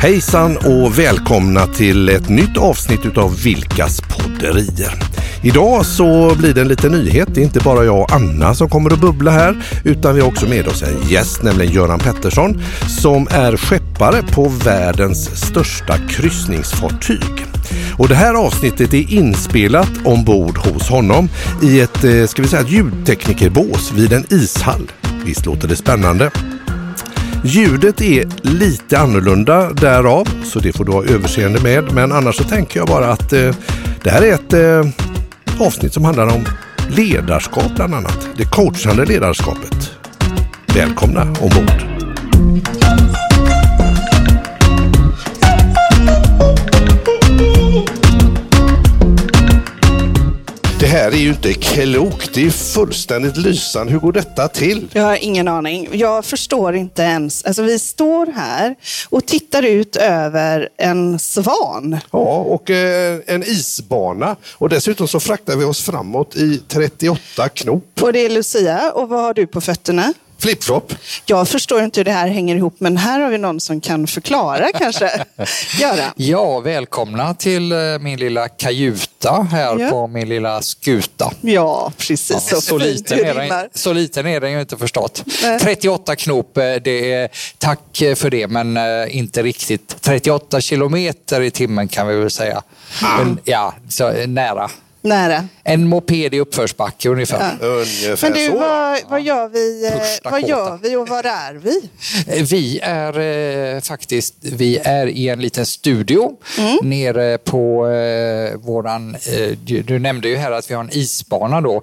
Hejsan och välkomna till ett nytt avsnitt utav Vilkas podderier. Idag så blir det en liten nyhet. Det är inte bara jag och Anna som kommer att bubbla här utan vi har också med oss en gäst, nämligen Göran Pettersson som är skeppare på världens största kryssningsfartyg. Och det här avsnittet är inspelat ombord hos honom i ett, eh, ska vi säga, ljudteknikerbås vid en ishall. Visst låter det spännande? Ljudet är lite annorlunda därav, så det får du ha överseende med. Men annars så tänker jag bara att eh, det här är ett eh, avsnitt som handlar om ledarskap bland annat. Det coachande ledarskapet. Välkomna ombord! Här är ju inte klokt. Det är fullständigt lysande. Hur går detta till? Jag har ingen aning. Jag förstår inte ens. Alltså, vi står här och tittar ut över en svan. Ja, och eh, en isbana. Och dessutom så fraktar vi oss framåt i 38 knop. Och det är Lucia. Och vad har du på fötterna? Flipflop. Jag förstår inte hur det här hänger ihop, men här har vi någon som kan förklara kanske. Göran? Ja, välkomna till eh, min lilla kajuta här Ja. på min lilla skuta. Ja, precis. så Så liten, är den, så liten är den ju inte förstått. Nej. 38 knop, eh, det är, tack eh, för det, men inte riktigt. 38 kilometer i timmen kan vi väl säga. Men, ja, så nära. Nära. En moped i uppförsbacke ungefär. Ungefär Men du, så. vad, vad, gör vi, eh, vad gör vi och var är vi? Eh, Vi är eh, faktiskt vi är i en liten studio Mm. nere på eh, våran... Eh, du, du nämnde ju här att vi har en isbana då.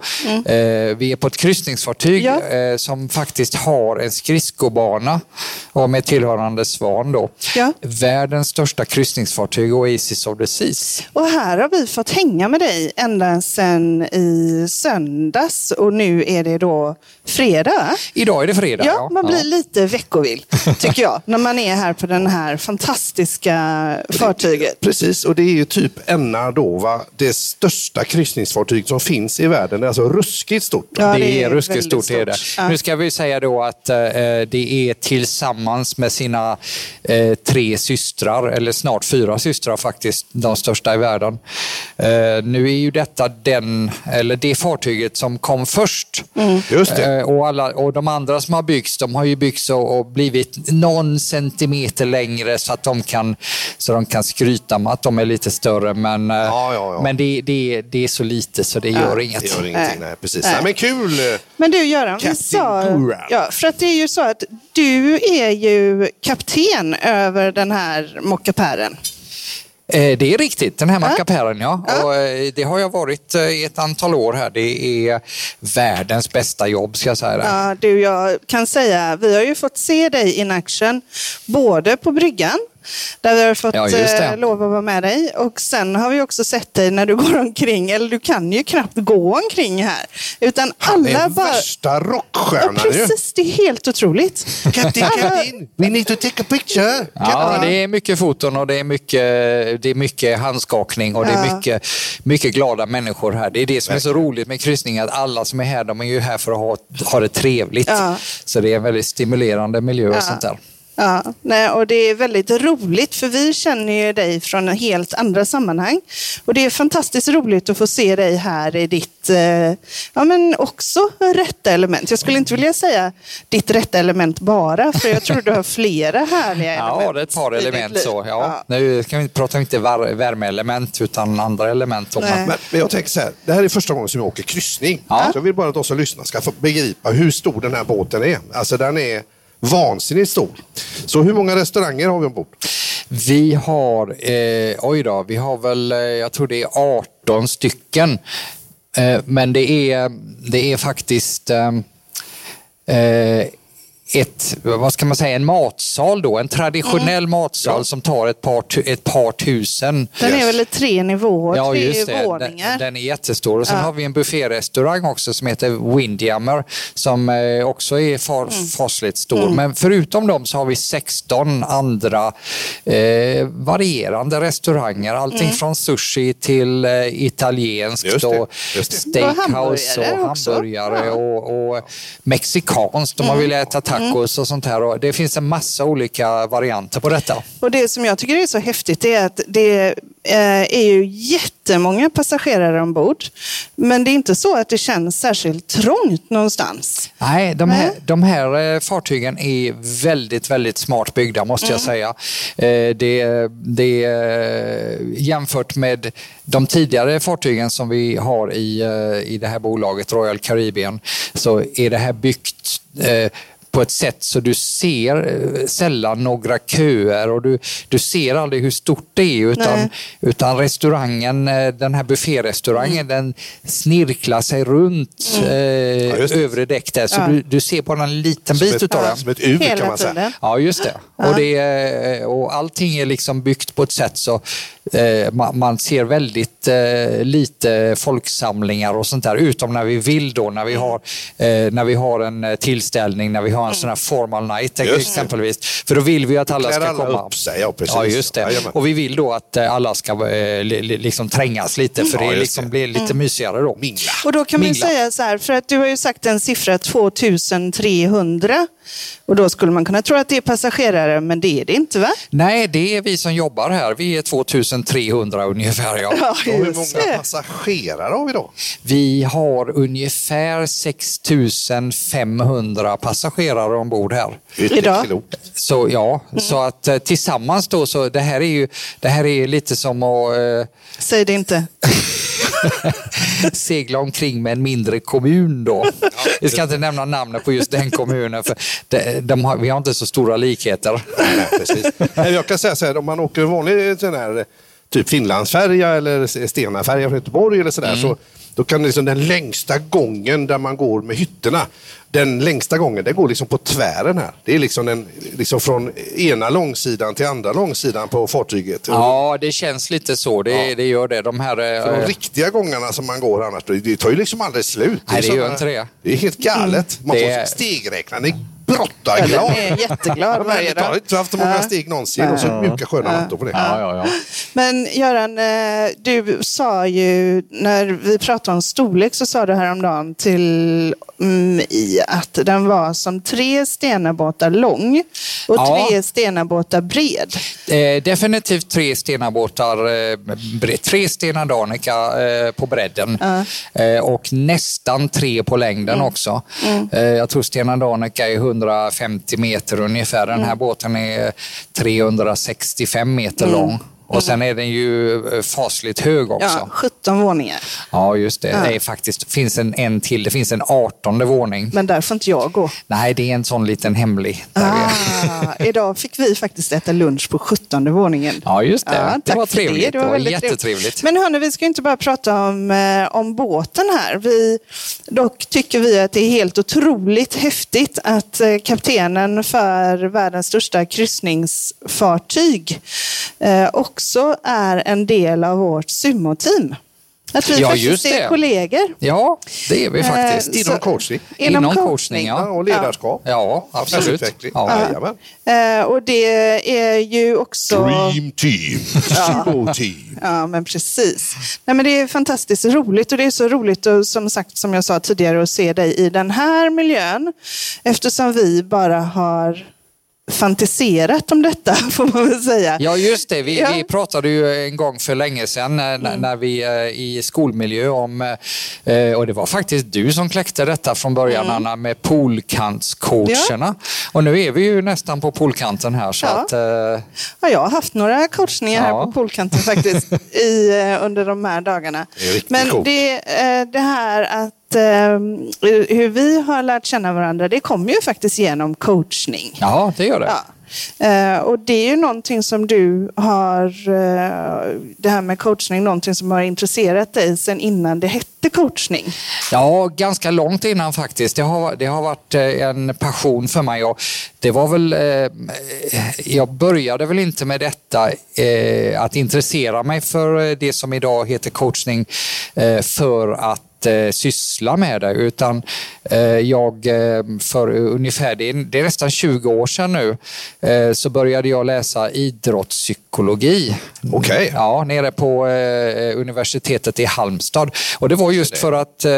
Eh, vi är på ett kryssningsfartyg Mm. Ja. eh, som faktiskt har en skridskobana och med tillhörande svan då. Ja. Världens största kryssningsfartyg Oasis of the Seas. Och här har vi fått hänga med dig ända sedan i söndags och nu är det då fredag. Idag är det fredag. Ja, man blir Ja. lite veckovill, tycker jag, när man är här på den här fantastiska fartyget. Precis, och det är ju typ Enna då, va? det största kryssningsfartyg som finns i världen. Det är alltså ruskigt stort. Ja, det, är ruskigt väldigt stort. Är det. Ja. Nu ska vi säga då att eh, det är tillsammans med sina eh, tre systrar, eller snart fyra systrar faktiskt, de största i världen. Eh, nu är ju detta den, eller det fartyget som kom först. Just det. Eh, och, alla, och de andra som har byggts, de har ju byggts och, och blivit någon centimeter längre så att de kan, så de kan skryta med att de är lite större. Men, eh, Ja, ja, ja. men det, det, det är så lite så det gör inget. Det gör ingenting, nej. precis. Nej. Nej. men kul! Men du Göran, vi Captain sa... Ja, för att det är ju så att du är ju kapten över den här mockapären. Eh, Det är riktigt, den här mackapären ja. Och, eh, det har jag varit eh, i ett antal år här. Det är världens bästa jobb ska jag säga. Ja, du, jag kan säga, vi har ju fått se dig in action, både på bryggan, där vi har fått Ja, eh, lov att vara med dig. Och sen har vi också sett dig när du går omkring, eller du kan ju knappt gå omkring här. Utan Han alla är bara... värsta Ja, rockstjärnan ju. precis, det är helt otroligt. Captain, Captain, we need to take a picture. Ja, det är mycket foton och det är mycket, det är mycket handskakning och det är Ja. mycket, mycket glada människor här. Det är det som är så roligt med kryssning, att alla som är här, de är ju här för att ha, ha det trevligt. Ja. Så det är en väldigt stimulerande miljö och sånt där. Ja, nej, och det är väldigt roligt för vi känner ju dig från helt andra sammanhang. Och det är fantastiskt roligt att få se dig här i ditt, eh, ja men också rätta element. Jag skulle inte vilja säga ditt rätta element bara, för jag tror du har flera härliga element. Ja, det är ett par element så. Ja. Nu kan vi prata inte var, värmeelement utan andra element. Om Nej. man, Men, men jag tänker så här, det här är första gången som jag åker kryssning. Ja. Så jag vill bara att de som lyssnar ska få begripa hur stor den här båten är. Alltså den är vansinnigt stor. Så hur många restauranger har vi ombord? Vi har, eh, oj då, vi har väl, eh, jag tror det är 18 stycken. Eh, men det är, det är faktiskt eh, eh, ett, vad ska man säga, en matsal då, en traditionell matsal som tar ett par, ett par tusen. Den är väl tre nivåer, Ja, tre just det. våningar. Den, den är jättestor. Och sen har vi en bufférestaurang också som heter Windjammer som eh, också är far, Mm. fasligt stor. Men förutom dem så har vi 16 andra eh, varierande restauranger. Allting Mm. från sushi till eh, italienskt och steakhouse Och hamburgare och hamburgare Ja. och, och mexikanskt om man vill äta tacos och sånt här. Det finns en massa olika varianter på detta. Och det som jag tycker är så häftigt är att det eh, är ju jättemånga passagerare ombord. Men det är inte så att det känns särskilt trångt någonstans. Nej, de här, de här eh, fartygen är väldigt, väldigt smart byggda måste jag säga. Eh, Det, det, jämfört med de tidigare fartygen som vi har i, i det här bolaget, Royal Caribbean, så är det här byggt eh, på ett sätt så du ser eh, sällan några köer och du, du ser aldrig hur stort det är utan, Nej. utan restaurangen, eh, den här bufférestaurangen, den snirklar sig runt eh, just det. övre däck där så Ja. du, du ser bara en liten bit Som ett, utav den. som ett U kan man säga. Ja, just det. Och, det är, och allting är liksom byggt på ett sätt så eh, man, man ser väldigt eh, lite folksamlingar och sånt där, utom när vi vill då, när vi Mm. har, eh, när vi har en eh, tillställning, när vi har en sån här formal night Just det. exempelvis. För då vill vi att alla ska alla komma. upp sig, ja, precis. Ja, just det. Och vi vill då att eh, alla ska eh, li, li, liksom trängas lite, för Ja, det liksom det. blir lite mysigare då. Mingla. Och då kan man Mingla. säga så här, för att du har ju sagt en siffra 2300. Och då skulle man kunna tro att det är passagerare, men det är det inte va? Nej, det är vi som jobbar här. Vi är 2300 ungefär. Ja. Ja, Och hur många passagerare har vi då? Vi har ungefär 6500 passagerare ombord här. Idag? Så ja, så att eh, tillsammans då så det här är ju det här är lite som att eh, Säg det inte. segla omkring med en mindre kommun då. Vi ska inte nämna namnet på just den kommunen för de, de har, vi har inte så stora likheter. Nej, precis. Jag kan säga så här, om man åker en vanlig sån här, typ Finlandsfärja eller Stenafärja från Göteborg eller sådär, så då kan liksom den längsta gången där man går med hytterna, den längsta gången, den går liksom på tvären här. Det är liksom, den, liksom från ena långsidan till andra långsidan på fartyget. Ja, det känns lite så. Det, det gör det. De här... eh, För de riktiga gångarna som man går annars, det tar ju liksom aldrig slut. Nej, det är gör inte det. Det är helt galet. Man Det får Ja, brottarglad. är jätteglad ärligt talat, dag. inte haft så många steg någonsin och så mjuka sköna mattor på det. ja, ja, ja. Men Göran, eh, du sa ju när vi pratade om storlek så sa du häromdagen till mig att den var som tre stenabåtar lång och Ja. tre stenabåtar bred. Eh, definitivt tre stenabåtar, eh, bre- tre Stena Danica eh, på bredden eh, och nästan tre på längden också. Eh, jag tror Stena Danica är 150 meter ungefär. Den här båten är 365 meter lång. Och sen är den ju eh, fasligt hög också. Ja, 17 våningar. Ja, just det. Det är faktiskt, finns en, en till. Det finns en 18 våning. Men där får inte jag gå. Nej, det är en sån liten hemlig. Ah, idag fick vi faktiskt äta lunch på 17 våningen. Ja, just det. Det tack var för trevligt. Det var väldigt jättetrevligt. Men hörni, vi ska inte bara prata om, eh, om båten här. Vi, dock tycker vi att det är helt otroligt häftigt att eh, kaptenen för världens största kryssningsfartyg eh, också är en del av vårt sumoteam. Att vi Ja, faktiskt just är det. kollegor. Ja, det är vi faktiskt. Eh, Inom så- coaching. Inom, Inom coachning. coachning, Ja, och ledarskap. Ja, absolut. Utveckling. Ja. Jajamän. Eh, och det är ju också... Dream team. Sumo team. Ja, men precis. Nej, men det är fantastiskt roligt och det är så roligt och som sagt, som jag sa tidigare, att se dig i den här miljön. Eftersom vi bara har fantiserat om detta, får man väl säga. Ja, just det. Vi, Ja. vi pratade ju en gång för länge sedan när, Mm. när vi eh, i skolmiljö om, eh, och det var faktiskt du som kläckte detta från början Mm. Anna, med poolkantscoacherna. Och nu är vi ju nästan på poolkanten här. Så Ja. att, eh, Ja, jag har haft några coachningar här Ja. på poolkanten faktiskt i, eh, under de här dagarna. Det Men det, eh, det här att eh, hur vi har lärt känna varandra, det kommer ju faktiskt genom coachning. ja, det gör det. Ja. Eh, och det är ju någonting som du har, eh, det här med coachning, någonting som har intresserat dig sedan innan det hette coachning. Ja, ganska långt innan faktiskt. Det har, det har varit eh, en passion för mig. Och det var väl, eh, jag började väl inte med detta, eh, att intressera mig för eh, det som idag heter coachning för att eh, syssla med det utan eh, jag eh, för ungefär, det är, det är nästan 20 år sedan nu, eh, så började jag läsa idrottspsykologi. Okej. Ja, nere på eh, universitetet i Halmstad. Och det var just för att eh,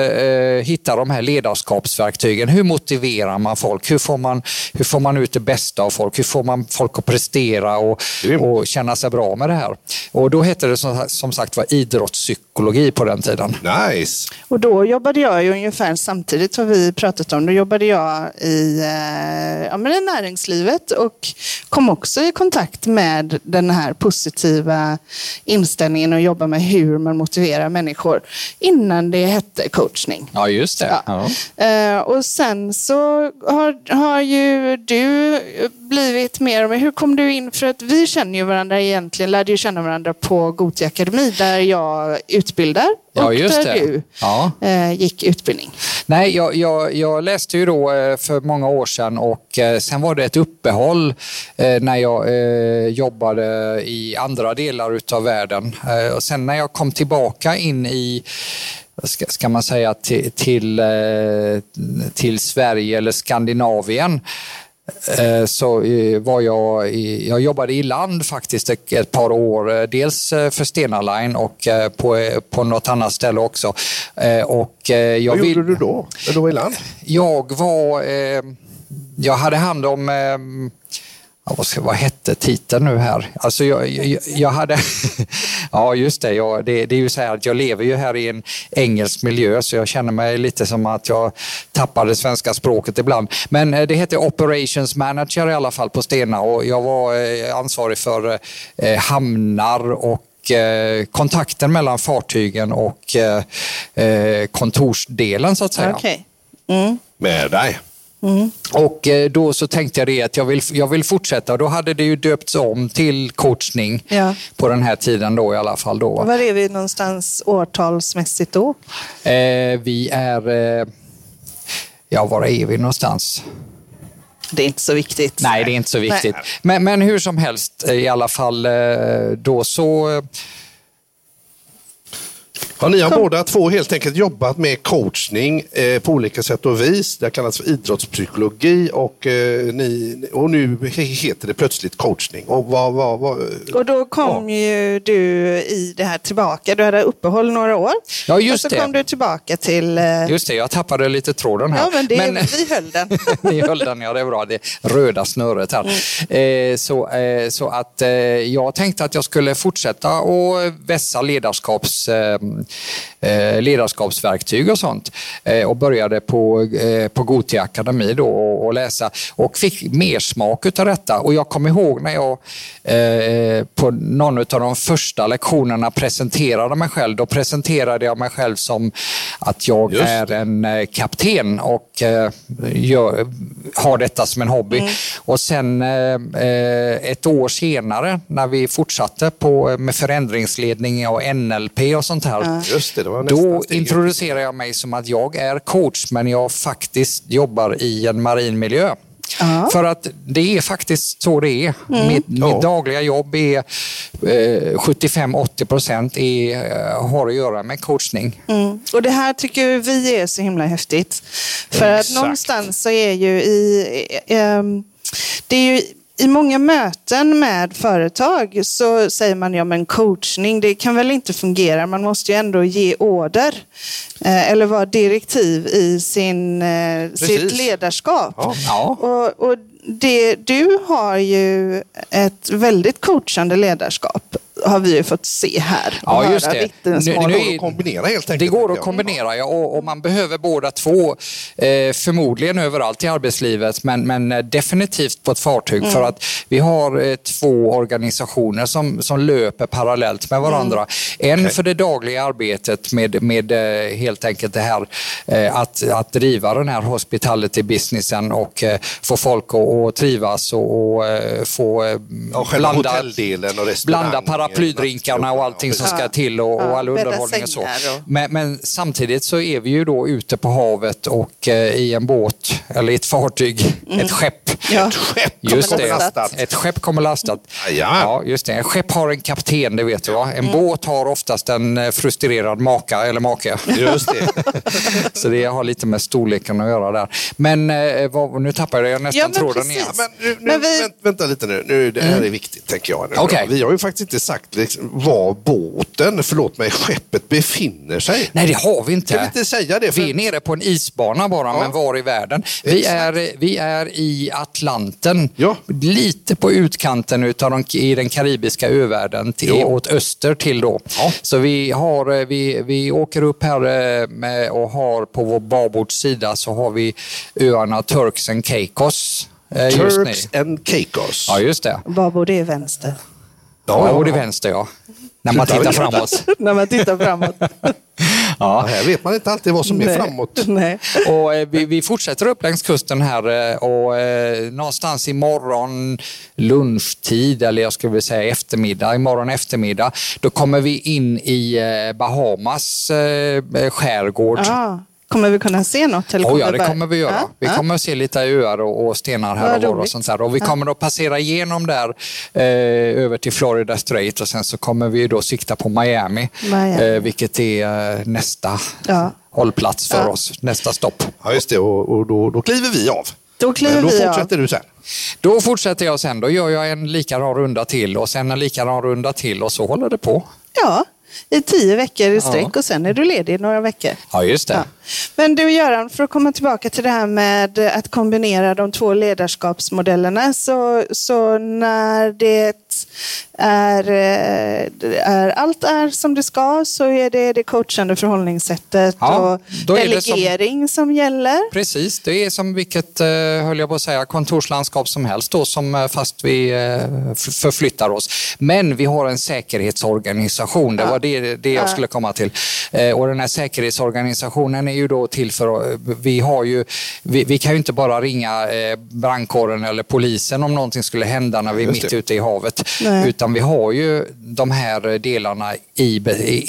hitta de här ledarskapsverktygen. Hur motiverar man folk? Hur får man, hur får man ut det bästa av folk? Hur får man folk att prestera och, och känna sig bra med det här? Och då hette det som, som sagt var idrottspsykologi på den tiden. Nice. Och då jobbade jag ju ungefär samtidigt har vi pratat om. Då jobbade jag i, eh, ja, men i näringslivet och kom också i kontakt med den här positiva inställningen och jobba med hur man motiverar människor innan det hette coachning. Ja, just det. Ja. Eh, och sen så har, har ju du blivit mer och mer, hur kom du in? För att vi känner ju varandra egentligen, lärde ju känna varandra på Gothia Akademi där jag utbildar Ja, och just där det. du Ja. eh, gick utbildning. Nej, jag, jag, jag läste ju då eh, för många år sedan och eh, sen var det ett uppehåll eh, när jag jobbade i andra delar utav världen. Och sen när jag kom tillbaka in i Ska, ska man säga till, till, till Sverige eller Skandinavien så eh, var jag, i, jag jobbade i land faktiskt ett, par år. eh, Dels eh, för Stena Line och på, på något annat ställe också. Och jag Vad vill- gjorde du då? När du var i land? jag var... Jag hade hand om... Ja, vad, ska, vad hette titeln nu här? Alltså jag, jag, jag hade... ja, just det, jag, det. Det är ju så här att jag lever ju här i en engelsk miljö så jag känner mig lite som att jag tappar det svenska språket ibland. Men eh, det hette Operations Manager i alla fall på Stena och jag var eh, ansvarig för eh, hamnar och kontakten mellan fartygen och kontorsdelen så att säga. Okej. Mm. Med dig. Och eh, då så tänkte jag det att jag vill, jag vill fortsätta då hade det ju döpts om till coachning Ja. på den här tiden då i alla fall. Då. Var är vi någonstans årtalsmässigt då? Eh, vi är, eh, ja var är vi någonstans? Det är inte så viktigt. Nej, det är inte så viktigt. Men, men hur som helst eh, i alla fall eh, då så Ja, ni har båda två helt enkelt jobbat med coachning eh, på olika sätt och vis. Det kallas för idrottspsykologi och, eh, ni, och nu heter det plötsligt coachning. Och vad, vad, vad, Och då kom ju du i det här tillbaka. Du hade uppehåll några år. Ja, just och så det. kom du tillbaka till... eh, Just det, jag tappade lite tråden här. Ja, men, det, vi höll den. Ni höll den, ja det är bra. Det röda snöret här. Mm. Eh, så, eh, så att eh, jag tänkte att jag skulle fortsätta och vässa ledarskaps, eh, ledarskapsverktyg och sånt. Eh, och började på, eh, på Gothia Akademi då och, och läsa och fick mer smak utav detta. Och jag kommer ihåg när jag på någon av de första lektionerna presenterade mig själv. Då presenterade jag mig själv som att jag Just är en kapten och gör, har detta som en hobby. Och sen ett år senare när vi fortsatte på, med förändringsledning och NLP och sånt här. Just det, det var Då introducerar jag mig som att jag är coach men jag faktiskt jobbar i en marin miljö. Ja. För att det är faktiskt så det är. Mitt, Ja. mitt dagliga jobb är eh, 75-80 procent eh, har att göra med coachning. Mm. Och det här tycker vi är så himla häftigt. För att Exakt. någonstans så är ju i... ehm, det är ju i många möten med företag så säger man ja men coachning, det kan väl inte fungera. Man måste ju ändå ge order. Eh, eller vara direktiv i sin, eh, sitt ledarskap. Ja. Ja. Och, och det, du har ju ett väldigt coachande ledarskap har vi ju fått se här. Ja, just det. Nu- nu går att kombinera helt enkelt. Det går att kombinera ja, och, och man behöver båda två. Eh, förmodligen överallt i arbetslivet men, men eh, definitivt på ett fartyg för att vi har eh, två organisationer som, som löper parallellt med varandra. En för det dagliga arbetet med, med eh, helt enkelt det här eh, att, att driva den här hospitality-businessen och eh, få folk att, att trivas och, och få hotelldelen och blanda paraplydrinkarna och allting som ska till och, och all underhållning och så. Men, men samtidigt så är vi ju då ute på havet och eh, i en båt eller i ett fartyg, ett skepp. Ja. Ett skepp Just kommer det, lastat. ett skepp kommer lastat. Ja. Ja, just det. En skepp har en kapten, det vet du va? En Mm. båt har oftast en eh, frustrerad maka eller make. Just det. Så det har lite med storleken att göra där. Men eh, vad, nu tappade jag nästan Ja, men tråden precis. igen. Men, nu, nu, Men vi- vänt, vänta lite nu. nu det här är viktigt, tänker jag. Nu. Mm. Okej. Vi har ju faktiskt inte sagt liksom, var båten, förlåt mig, skeppet befinner sig. Nej, det har vi inte. Kan vi inte säga det? För- Vi är nere på en isbana bara, men var i världen? Vi Exakt. är, vi är i Atlanten, Ja. lite på utkanten utav de, i den karibiska övärlden, till, Ja. åt öster till då. Ja. Så vi, har, eh, vi, vi åker upp här eh, med, och har på vår babordssida så har vi öarna Turks and Caicos. eh. Turks and Caicos. Ja, just det. Babord är vänster. Ja, och det vänster ja. När man tittar framåt. När man tittar framåt. Ja, Ja. här vet man inte alltid vad som är Nej. framåt. Nej. Och eh, vi, vi fortsätter upp längs kusten här eh, och eh, någonstans imorgon lunchtid, eller jag skulle vilja säga eftermiddag, imorgon eftermiddag, då kommer vi in i eh, Bahamas eh, skärgård. Ja. Kommer vi kunna se något? Eller Oh ja, det bara- kommer vi göra. Ja, Vi ja. kommer att se lite öar och, och stenar här och var och sånt där. Och vi kommer att passera igenom där eh, över till Florida Strait och sen så kommer vi då sikta på Miami, Miami. Eh, vilket är eh, nästa Ja. hållplats för Ja. oss, nästa stopp. Ja, just det. Och, och då, då kliver vi av. Då kliver Men då vi av. fortsätter du sen. Då fortsätter jag sen. Då gör jag en likadan runda till och sen en likadan runda till och så håller det på. Ja, i tio veckor i sträck och sen är du ledig i några veckor. Ja, just det. Ja. Men du Göran, för att komma tillbaka till det här med att kombinera de två ledarskapsmodellerna. Så, så när det är, eh, är, allt är som det ska så är det det coachande förhållningssättet Ja, och det som- delegering som... gäller. Precis, det är som vilket, eh, höll jag på att säga, kontorslandskap som helst då, som eh, fast vi förflyttar oss. Men vi har en säkerhetsorganisation, det var det, det jag skulle komma till. Och den här säkerhetsorganisationen är ju då till för, vi har ju, vi, vi kan ju inte bara ringa brandkåren eller polisen om någonting skulle hända när vi är mitt ute i havet. Nej. Utan vi har ju de här delarna i,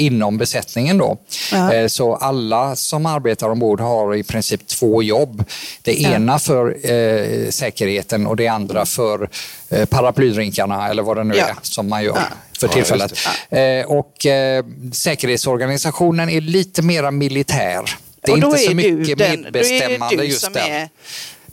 inom besättningen då. Ja. Eh, Så alla som arbetar ombord har i princip två jobb. Det ena för eh, säkerheten och det andra för eh, paraplydrinkarna eller vad det nu Ja. är som man gör Ja. för tillfället. Eh, och eh, säkerhetsorganisationen är lite mera militär. Det är och då inte så är du mycket den, medbestämmande då är det du just som där.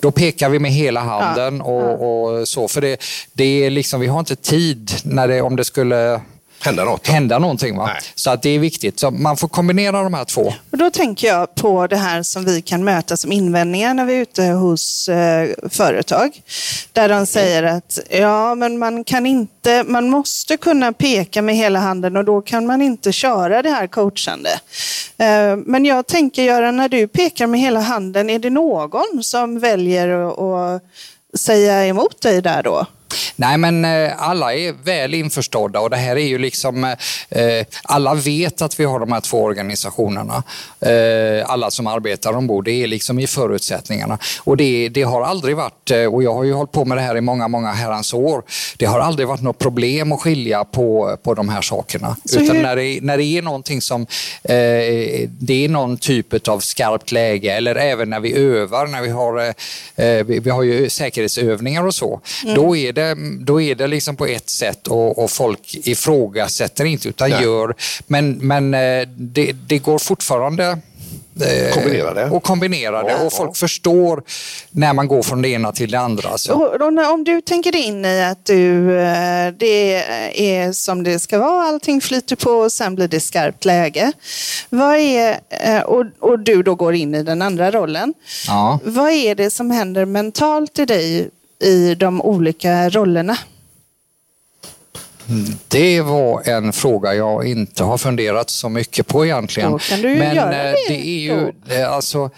Då pekar vi med hela handen och, och så. För det, det är liksom, vi har inte tid när det, om det skulle Hända något. hända någonting. Va? Nej. Så att det är viktigt. Så man får kombinera de här två. Och då tänker jag på det här som vi kan möta som invändningar när vi är ute hos eh, företag. Där de säger att ja, men man kan inte, man måste kunna peka med hela handen och då kan man inte köra det här coachande. Eh, men jag tänker Göran, när du pekar med hela handen, är det någon som väljer att, att säga emot dig där då? Nej, men eh, alla är väl införstådda och det här är ju liksom, eh, alla vet att vi har de här två organisationerna. Eh, alla som arbetar ombord, det är liksom i förutsättningarna. Och det, det har aldrig varit, och jag har ju hållit på med det här i många, många herrans år, det har aldrig varit något problem att skilja på, på de här sakerna. Så Utan hur- när det, när det är någonting som, eh, det är någon typ av skarpt läge eller även när vi övar, när vi har, eh, vi, vi har ju säkerhetsövningar och så, då är det, då är det liksom på ett sätt och, och folk ifrågasätter inte utan Nej. gör, men, men eh, det, det går fortfarande eh, Kombinera det. Och kombinera det. Ja, och folk ja. förstår när man går från det ena till det andra. Så. Och, och när- om du tänker dig in i att du, eh, det är som det ska vara, allting flyter på och sen blir det skarpt läge. Vad är, och, och du då går in i den andra rollen. Ja. Vad är det som händer mentalt i dig i de olika rollerna? Det var en fråga jag inte har funderat så mycket på egentligen. Men göra eh, det det är ju, eh, alltså,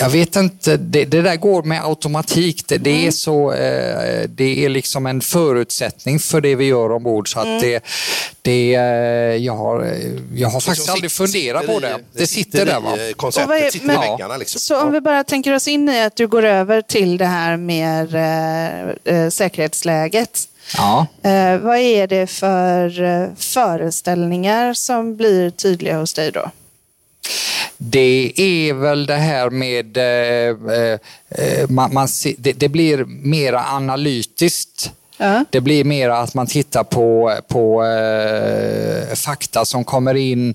Jag vet inte, det, det, där går med automatik. Det, det är Mm. så, eh, det är liksom en förutsättning för det vi gör ombord. Så att Mm. det, det, eh, jag, har, jag har faktiskt aldrig funderat på det. i- Det sitter där va? vad konceptet, är- sitter i men- väggarna liksom. Så om vi bara tänker oss in i att du går över till det här med eh, eh, säkerhetsläget. Ja. Eh, vad är det för eh, föreställningar som blir tydliga hos dig då? Det är väl det här med... Eh, eh, man, man, se- det, det blir mera analytiskt. Ja. Det blir mera att man tittar på, på eh, fakta som kommer in,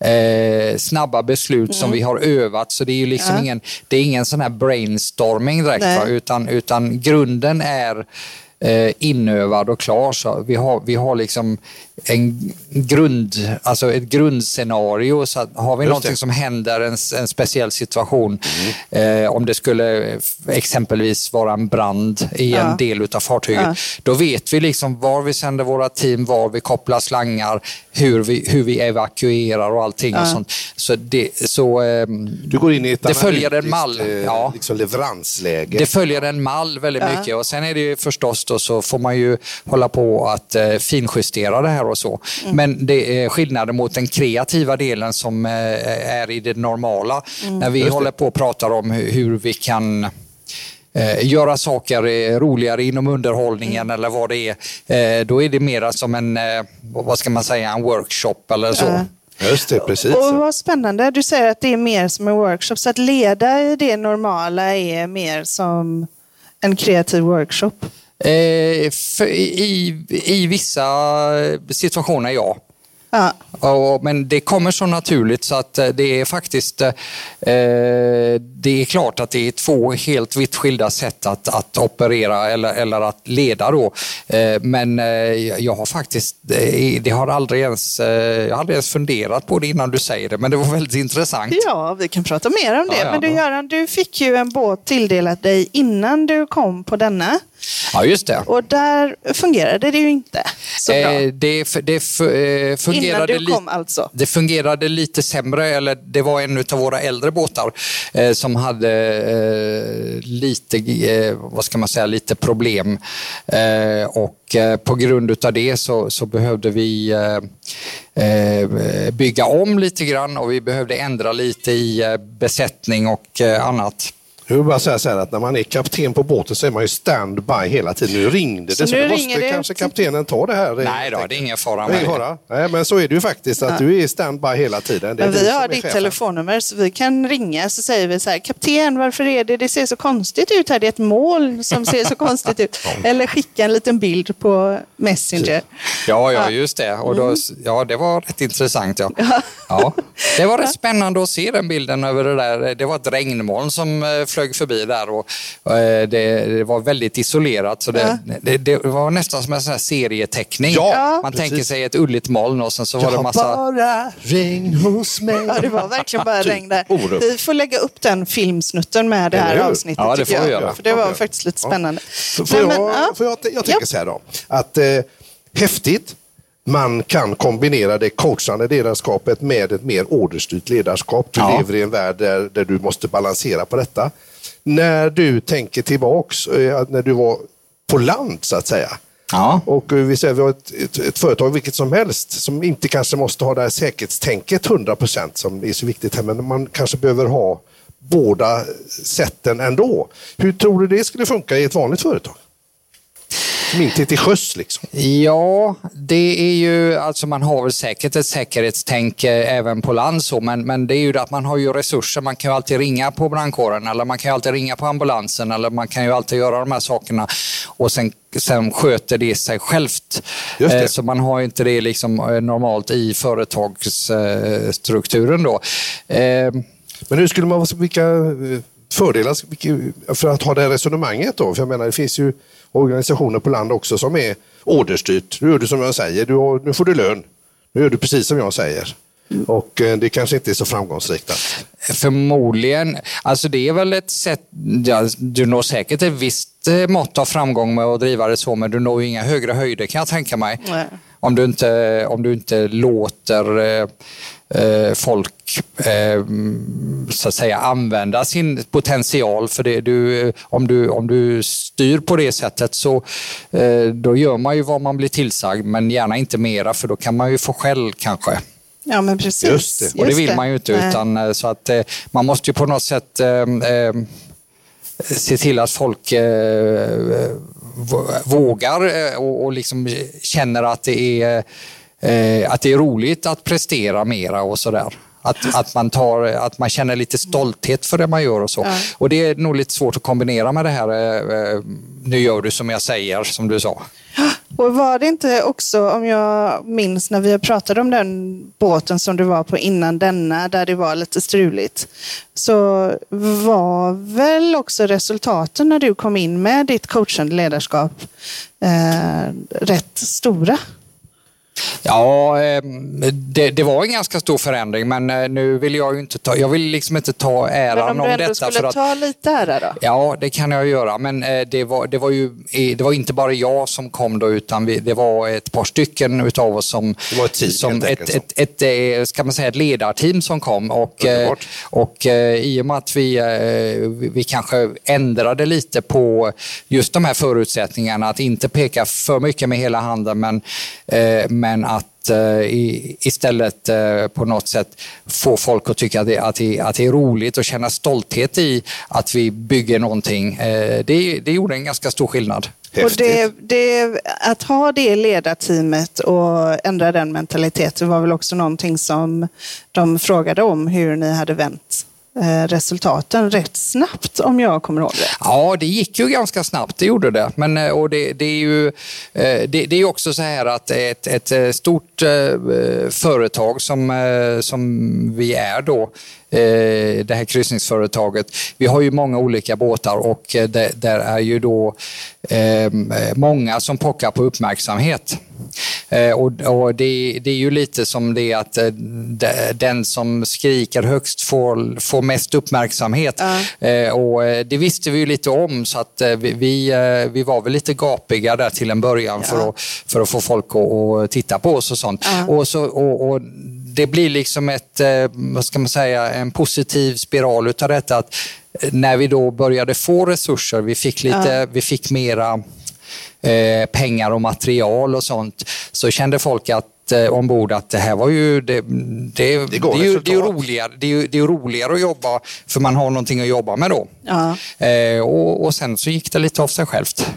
eh, snabba beslut som vi har övat. Så det är ju liksom Mm. Ja. ingen, det är ingen sån här brainstorming direkt? Utan, utan grunden är eh, inövad och klar. Så vi, har, vi har liksom en grund, alltså ett grundscenario. Så att har vi Just någonting det. som händer, en, en speciell situation, eh, om det skulle eh, exempelvis vara en brand i Ja. en del av fartyget, Ja. då vet vi liksom var vi sänder våra team, var vi kopplar slangar, hur vi, hur vi evakuerar och allting. Och sånt. Så det, så, ehm, Du går in i ett det följer en mall. eh, Ja. liksom leveransläge. Det följer en mall väldigt Ja. mycket och sen är det ju förstås då så får man ju hålla på att eh, finjustera det här och så. Mm. Men det är skillnaden mot den kreativa delen som eh, är i det normala. Mm. När vi Just håller på och pratar om hur, hur vi kan eh, göra saker eh, roligare inom underhållningen Mm. eller vad det är. Eh, då är det mera som en, eh, vad ska man säga, en workshop eller så. Ja. Just det, precis. Och vad spännande, du säger att det är mer som en workshop. Så att leda i det normala är mer som en kreativ workshop. Eh, för, i, I vissa situationer, ja. Ja. Och, men det kommer så naturligt så att eh, det är faktiskt eh, det är klart att det är två helt vitt skilda sätt att, att operera eller, eller att leda då. Eh, men eh, jag har faktiskt, eh, det har aldrig ens, eh, jag har aldrig ens funderat på det innan du säger det, men det var väldigt intressant. ja, vi kan prata mer om det. Ja, ja. Men du Göran, du fick ju en båt tilldelat dig innan du kom på denna. Ja, just det. Och där fungerade det ju inte så bra. Eh, det, det eh, fungerade Innan du kom alltså? Det fungerade lite sämre, eller det var en av våra äldre båtar eh, som hade eh, lite, eh, vad ska man säga, lite problem. Eh, och eh, på grund av det så, så behövde vi eh, bygga om lite grann och vi behövde ändra lite i besättning och annat. Jag vill bara säga så här att när man är kapten på båten så är man ju standby hela tiden. Nu ringde Så det, så nu måste det. kanske kaptenen ta det här. Nej då, det är ingen fara med det. fara. Nej, men så är det ju faktiskt, att du är standby hela tiden. Det är Men vi har ditt chefen. telefonnummer så vi kan ringa så säger vi så här, kapten varför är det, det ser så konstigt ut här, det är ett moln som ser så konstigt ut. Eller skicka en liten bild på Messenger. Ja, ja, Ja. just det. Och då, ja, det var rätt intressant. Ja. Ja. Det var rätt spännande att se den bilden över det där. Det var ett regnmoln som eh, flög förbi där och eh, det, det var väldigt isolerat. Så det, det, det var nästan som en sån här serieteckning. Ja, Man precis. tänker sig ett ulligt moln och sen så var det Jag massa... bara regn hos mig. Ja, det var verkligen bara Typ regn där. Vi får lägga upp den filmsnutten med det här avsnittet. Ja, det får vi göra. För det var Ja. faktiskt lite Ja. spännande. Får, jag, men, ja. får jag, jag tänker Ja. så här då, att eh, häftigt, man kan kombinera det coachande ledarskapet med ett mer orderstyrt ledarskap. Du Ja. lever i en värld där, där du måste balansera på detta. När du tänker tillbaks, eh, när du var på land så att säga, Ja. och eh, vi säger vi har ett, ett, ett företag, vilket som helst, som inte kanske måste ha det här säkerhetstänket 100 procent som är så viktigt här, men man kanske behöver ha båda sätten ändå. Hur tror du det skulle funka i ett vanligt företag? Är till sjöss liksom. Ja, det är ju, alltså man har väl säkert ett säkerhetstänk eh, även på land så, men, men det är ju att man har ju resurser. Man kan ju alltid ringa på brandkåren eller man kan ju alltid ringa på ambulansen eller man kan ju alltid göra de här sakerna och sen, sen sköter det sig självt. Det. Eh, Så man har ju inte det liksom eh, normalt i företagsstrukturen då. Men hur skulle man, vilka fördelar för att ha det här resonemanget då? För jag menar, det finns ju organisationer på land också som är orderstyrt. Nu gör du som jag säger, du har, nu får du lön. Nu gör du precis som jag säger. Och eh, det kanske inte är så framgångsrikt. Att, Förmodligen. Alltså det är väl ett sätt, ja, du når säkert ett visst eh, mått av framgång med att driva det så, men du når ju inga högre höjder kan jag tänka mig. Nej. Om du inte, om du inte låter eh, eh, folk eh, så att säga använda sin potential. För det, du, om, du, om du styr på det sättet så eh, då gör man ju vad man blir tillsagd men gärna inte mera för då kan man ju få skäll kanske. Ja, men precis. Just det. Och det vill man ju inte. Nej. Utan, eh, så att, eh, man måste ju på något sätt eh, eh, se till att folk eh, vågar eh, och, och liksom känner att det, är, eh, att det är roligt att prestera mera och sådär. Att, att, man tar, att man känner lite stolthet för det man gör och så. Ja. Och det är nog lite svårt att kombinera med det här, eh, eh, nu gör du som jag säger, som du sa. Och var det inte också, om jag minns när vi pratade om den båten som du var på innan denna, där det var lite struligt, så var väl också resultaten när du kom in med ditt coachande ledarskap eh, rätt stora? Ja, eh, det, det var en ganska stor förändring, men eh, nu vill jag ju inte ta, jag vill liksom inte ta Men äran om om, du ändå detta. skulle För att, ta lite ära då? Ja, det kan jag göra, men eh, det var, det var ju det var inte bara jag som kom då, utan vi, det var ett par stycken utav oss som... Det var ett team, som ett, ett, ett, eh, ska man säga, ett ledarteam som kom. Och, Underbart. och i och med att vi, vi kanske ändrade lite på just de här förutsättningarna, att inte peka för mycket med hela handen, men, eh, men att eh, i, istället eh, på något sätt få folk att tycka att det, att, det, att det är roligt och känna stolthet i att vi bygger någonting. Eh, det, det gjorde en ganska stor skillnad. Och det, det, att ha det ledarteamet och ändra den mentaliteten var väl också någonting som de frågade om hur ni hade vänt Eh, resultaten rätt snabbt om jag kommer ihåg det. Ja, det gick ju ganska snabbt, det gjorde det. Men, eh, och det, det är ju eh, det, det är också så här att ett, ett stort företag som, som vi är då, eh, det här kryssningsföretaget, vi har ju många olika båtar och eh, det, där är ju då eh, många som pockar på uppmärksamhet. Eh, och, och det, det är ju lite som det att eh, de- den som skriker högst får, får mest uppmärksamhet. Eh, och det visste vi ju lite om så att vi, vi, vi var väl lite gapiga där till en början för, att, för att få folk att, att titta på oss och sånt. Och, så, och, och det blir liksom ett, eh, vad ska man säga, en positiv spiral utav detta. Att eh, när vi då började få resurser, vi fick, lite, vi fick mera eh, pengar och material och sånt, så kände folk att eh, ombord att det här var ju, det, det, det, går är, ju, det, är roligare, det, är det är roligare att jobba för man har någonting att jobba med då. Ja. Eh, och, och sen så gick det lite av sig självt.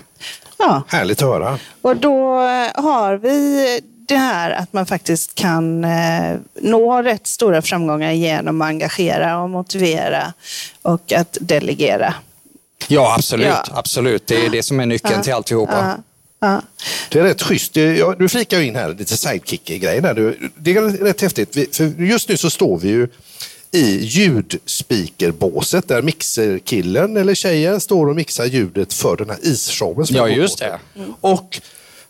Ja. Härligt att höra. Och då har vi det här att man faktiskt kan eh, nå rätt stora framgångar genom att engagera och motivera och att delegera. Ja, absolut. Ja. absolut. Det är det som är nyckeln till alltihopa. Ja. Ja. Det är rätt schysst. Ja, Du flikar in här lite sidekick-grejer. Det är rätt häftigt. För just nu så står vi ju i ljudspeakerbåset där mixerkillen eller tjejen står och mixar ljudet för den här isshowen. som Ja, just det. Och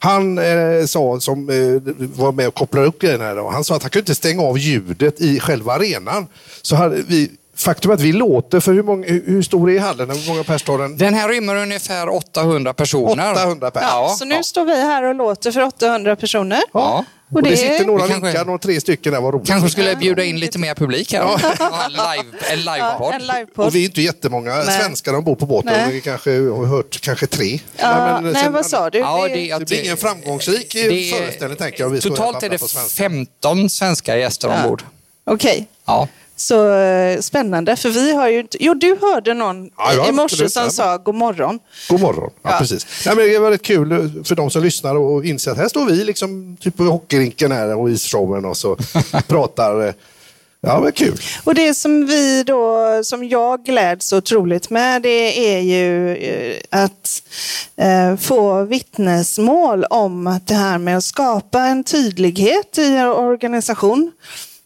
han eh, sa, som eh, var med och kopplade upp grejerna, här då, han sa att han kunde inte stänga av ljudet i själva arenan. Så hade vi, faktum är att vi låter, för hur, många, hur, stor är hallen? Hur många pers står den? Den här rymmer ungefär 800 personer. 800 pers. Ja. Så nu står vi här och låter för 800 personer. Ja. Och det, det- sitter några kanske- vinkar, några tre stycken där, vad roligt. Kanske skulle bjuda in lite mer publik här. Ja. En, live, en livepodd. en livepodd. Och vi är inte jättemånga Nej. svenskar som bor på båten. Nej. Vi kanske har hört kanske tre. Ja, nej, sen- vad sa du? Ja, Det- det, Det blir ingen framgångsrik eh, det föreställning tänker jag. Vi Totalt och är det babblar på svenska. 15 svenska gäster ombord. Okej. Ja. Så eh, spännande, för vi har ju inte... Jo, du hörde någon Ja, i morse som sa god morgon. God morgon. Ja, Ja. Precis. Ja, men det var rätt kul för de som lyssnar och inser att här står vi liksom typ på hockeyrinken här och isshowen och så pratar. eh, Ja, men kul. Och det som vi då, som jag gläds otroligt med, det är ju eh, att eh, få vittnesmål om att det här med att skapa en tydlighet i en organisation,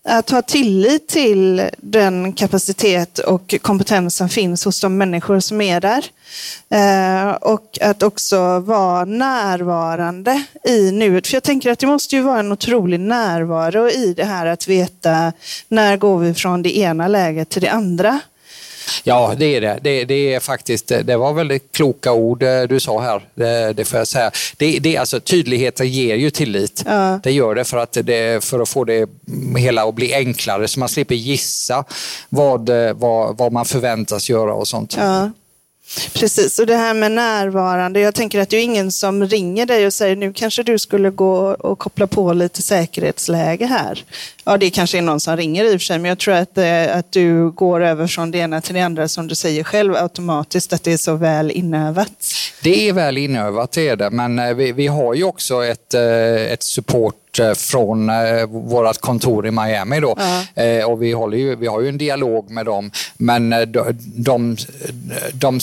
att ha tillit till den kapacitet och kompetens som finns hos de människor som är där. Eh, och att också vara närvarande i nuet. För jag tänker att det måste ju vara en otrolig närvaro i det här att veta när går vi från det ena läget till det andra. Ja, det är det. det. Det, är faktiskt, det var väldigt kloka ord eh, du sa här, det, det får jag säga. Det, det, alltså, tydligheten ger ju tillit. Ja. Det gör det för, att det för att få det hela att bli enklare så man slipper gissa vad, vad, vad man förväntas göra och sånt. Ja. Precis, och det här med närvarande. Jag tänker att det är ingen som ringer dig och säger nu kanske du skulle gå och koppla på lite säkerhetsläge här. Ja, det kanske är någon som ringer i och för sig, men jag tror att, eh, att du går över från det ena till det andra som du säger själv automatiskt, att det är så väl inövat. Det är väl inövat, det är det, men eh, vi, vi har ju också ett, eh, ett support från vårt kontor i Miami. Då. Ja. Och vi, håller ju, vi har ju en dialog med dem, men de, de, de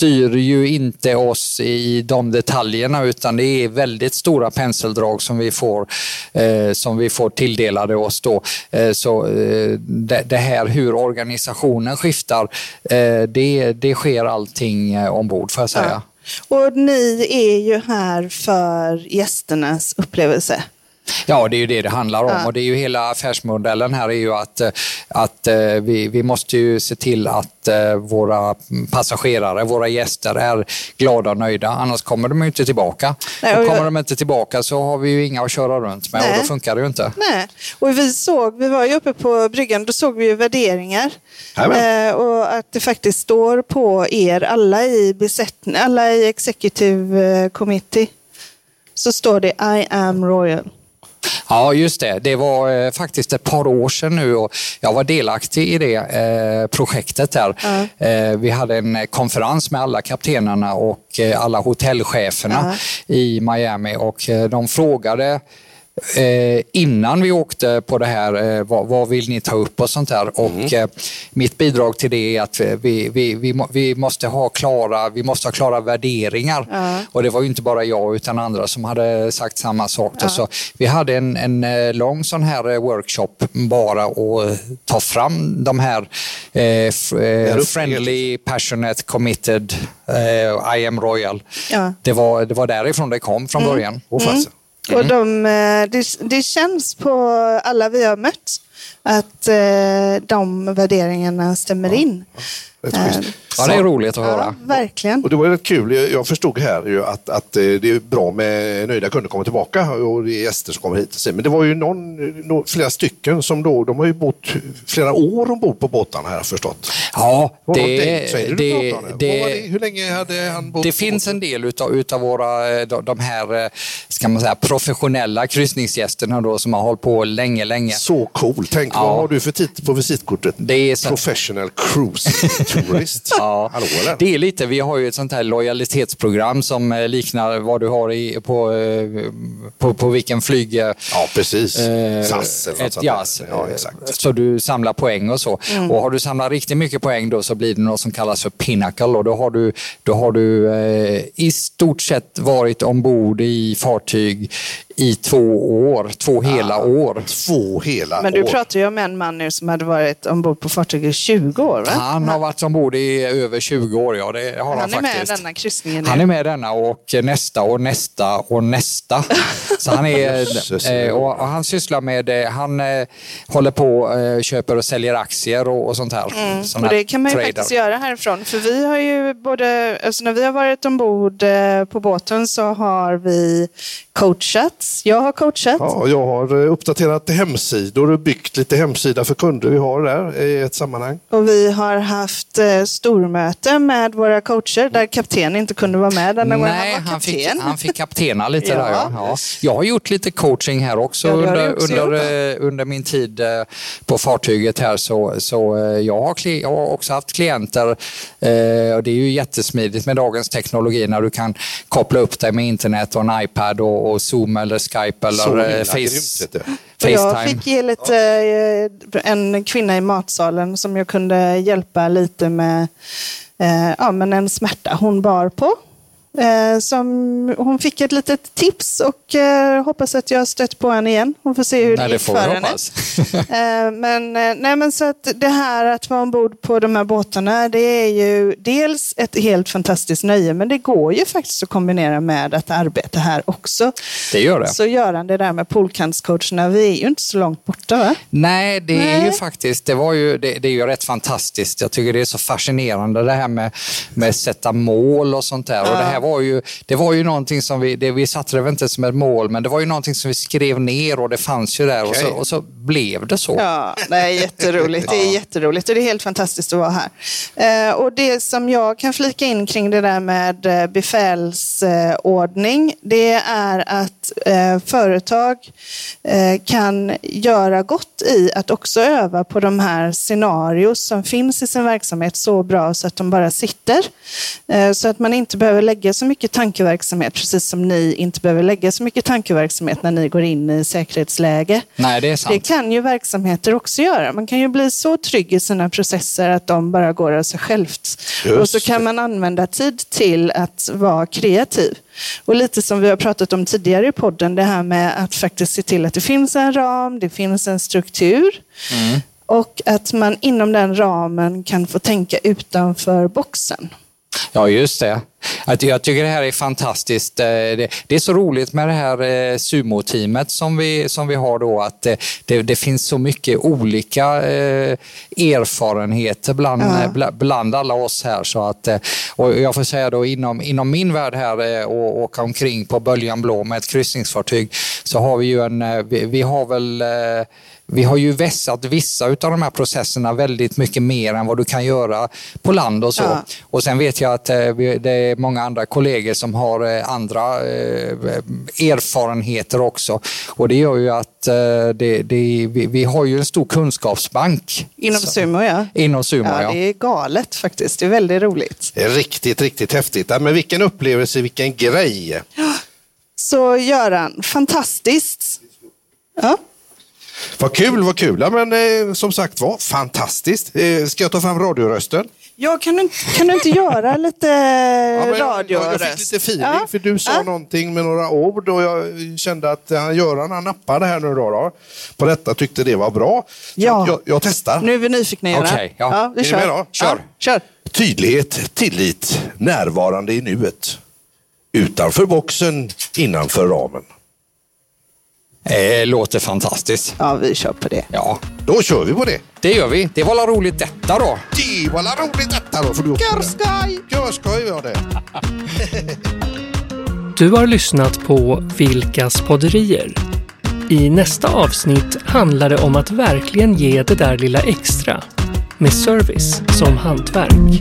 styr ju inte oss i de detaljerna utan det är väldigt stora penseldrag som vi får, eh, som vi får tilldelade oss. Då. Eh, så eh, det, det, här hur organisationen skiftar, eh, det, det sker allting eh, ombord får jag säga. Ja. Och ni är ju här för gästernas upplevelse. Ja, det är ju det det handlar om. Ja. Och det är ju hela affärsmodellen här är ju att, eh, att eh, vi, vi måste ju se till att eh, våra passagerare, våra gäster är glada och nöjda. Annars kommer de inte tillbaka. Nej, och, och kommer de inte tillbaka så har vi ju inga att köra runt med Nej. och då funkar det ju inte. Nej, och vi såg, vi var ju uppe på bryggan, då såg vi ju värderingar. Eh, och att det faktiskt står på er alla i besättning, alla i Executive Committee så står det I am royal. Ja, just det. Det var eh, faktiskt ett par år sedan nu och jag var delaktig i det eh, projektet där. Mm. Eh, vi hade en konferens med alla kaptenerna och eh, alla hotellcheferna mm. i Miami och eh, de frågade eh, innan vi åkte på det här, eh, vad, vad, vill ni ta upp och sånt där. Och mm. eh, mitt bidrag till det är att vi, vi, vi, vi, måste ha klara, vi måste ha klara värderingar. Mm. Och det var ju inte bara jag utan andra som hade sagt samma sak. Mm. Så vi hade en, en eh, lång sån här eh, workshop bara att ta fram de här eh, eh friendly, passionate, committed, I am royal. Det, var, det var därifrån det kom från mm. början. Mm. Mm. Och de, eh, det, det, känns på alla vi har mött att eh, de värderingarna stämmer ja. in. Ja, Ja, det är roligt att höra. Ja, verkligen. Och det var rätt kul. Jag förstod här ju att, att eh, det är bra med nöjda kunder kommer tillbaka och det är gäster som kommer hit. Men det var ju någon, flera stycken som då, de har ju bott flera år ombord på båtarna här förstått. Ja, det, det, det, det, Hur länge hade han bott? Det finns en del utav, utav våra, de här, eh, ska man säga, professionella kryssningsgästerna då som har hållit på länge, länge. Så cool. Tänk, ja. vad har du för titel på visitkortet? Det är så... Professional cruise tourist. Ja, Hallå, det är lite, vi har ju ett sånt här lojalitetsprogram som eh, liknar vad du har i, på, eh, på, på vilken flyg... Eh, ja, precis. Eh, SAS eller något ett, sånt ja, exakt. Så du samlar poäng och så. Mm. Och har du samlat riktigt mycket poäng då så blir det något som kallas för Pinnacle och då har du, då har du eh, i stort sett varit ombord i fartyg i två år, två hela ja, år. Två hela år. Men du pratar ju om en man nu som hade varit ombord på fartyget i 20 år, va? Han har varit ombord i över 20 år, ja. Det har han, han är faktiskt. med denna kryssningen Han är med denna och nästa och nästa och nästa. Så han är, eh, och han sysslar med, eh, han eh, håller på, köper och säljer aktier och, och sånt här. Mm. och det kan man ju trader. faktiskt göra härifrån. För vi har ju både, alltså när vi har varit ombord på båten så har vi Jag har coachat. Ja, jag har uppdaterat hemsidor och byggt lite hemsida för kunder vi har där i ett sammanhang. Och vi har haft stormöte med våra coacher där kapten inte kunde vara med denna gången. Nej, han, han, fick, han fick kaptena lite ja. där. Ja. ja. Jag har gjort lite coaching här också ja, under, också under, eh, under, min tid eh, på fartyget här. Så, så eh, jag, har, jag har också haft klienter och det är ju jättesmidigt med dagens teknologi när du kan koppla upp dig med internet och en iPad och, och Zoom eller Skype eller så, Face, Facetime. Jag fick ge lite, en kvinna i matsalen som jag kunde hjälpa lite med ja, men en smärta hon bar på. Eh, som, hon fick ett litet tips och eh, hoppas att jag stött på henne igen. Hon får se hur Nej, det gick för henne. Eh, men, nej, men så att det här att vara ombord på de här båtarna, det är ju dels ett helt fantastiskt nöje, men det går ju faktiskt att kombinera med att arbeta här också. Det gör det. Så Göran, det där med poolkantscoacherna, vi är ju inte så långt borta va? Nej, det är ju Nej. faktiskt, det, var ju, det, det är ju rätt fantastiskt. Jag tycker det är så fascinerande det här med, med att sätta mål och sånt där. Och det här var ju, det var ju någonting som vi, det, vi satte det väl inte som ett mål, men det var ju någonting som vi skrev ner och det fanns ju där och, så, och så blev det så. Ja, det är jätteroligt. Det är jätteroligt och det är helt fantastiskt att vara här. Eh, och det som jag kan flika in kring det där med eh, befälsordning, det är att eh, företag eh, kan göra gott i att också öva på de här scenarios som finns i sin verksamhet så bra så att de bara sitter. Eh, så att man inte behöver lägga så mycket tankeverksamhet, precis som ni inte behöver lägga så mycket tankeverksamhet när ni går in i säkerhetsläge. Nej, det är sant. Det kan ju verksamheter också göra. Man kan ju bli så trygg i sina processer att de bara går av sig självt. Just och så kan man använda tid till att vara kreativ. Och lite som vi har pratat om tidigare i podden, det här med att faktiskt se till att det finns en ram, det finns en struktur. Mm. Och att man inom den ramen kan få tänka utanför boxen. Ja, just det. Jag tycker det här är fantastiskt. Eh, Det är så roligt med det här eh, sumo-teamet som vi, som vi har då, att eh, det, det finns så mycket olika erfarenheter bland, Ja. bla- bland alla oss här. Så att, och jag får säga då inom, inom min värld här och åka omkring på Böljan Blå med ett kryssningsfartyg så har vi ju en, vi, har väl vi har ju vässat vissa av de här processerna väldigt mycket mer än vad du kan göra på land och så. Ja. Och sen vet jag att eh, det är många andra kollegor som har eh, andra eh, erfarenheter också. Och det gör ju att det, det, vi, har ju en stor kunskapsbank. Inom Så- sumo, ja. Inom sumo, Ja, ja. det är galet faktiskt. Det är väldigt roligt. Det är riktigt, riktigt häftigt. Men vilken upplevelse, vilken grej. Så Göran, fantastiskt. Ja. Vad kul, vad kul. Ja, men, eh, som sagt var, fantastiskt. Eh, ska jag ta fram radiorösten? Jag kan, du inte- kan du inte göra lite Ja, men jag, radioröst? jag fick lite feeling Ja. för du sa Ja. någonting med några ord och jag kände att han, Göran han nappade här nu då, då. På detta tyckte det var bra. Så Ja. Jag, jag testar. Nu är vi nyfikna Göran. Okej, ja. vi Är kör. med då? Ja, kör. Tydlighet, tillit, närvarande i nuet. Utanför boxen, innanför ramen. Eh, låter fantastiskt. Ja, vi kör på det. Ja, Då kör vi på det. det gör vi. Det var la roligt detta då. Det var la roligt detta då. För du Görskoj! Görskoj var det. Du har lyssnat på Vilkas podderier. I nästa avsnitt handlar det om att verkligen ge det där lilla extra med service som hantverk.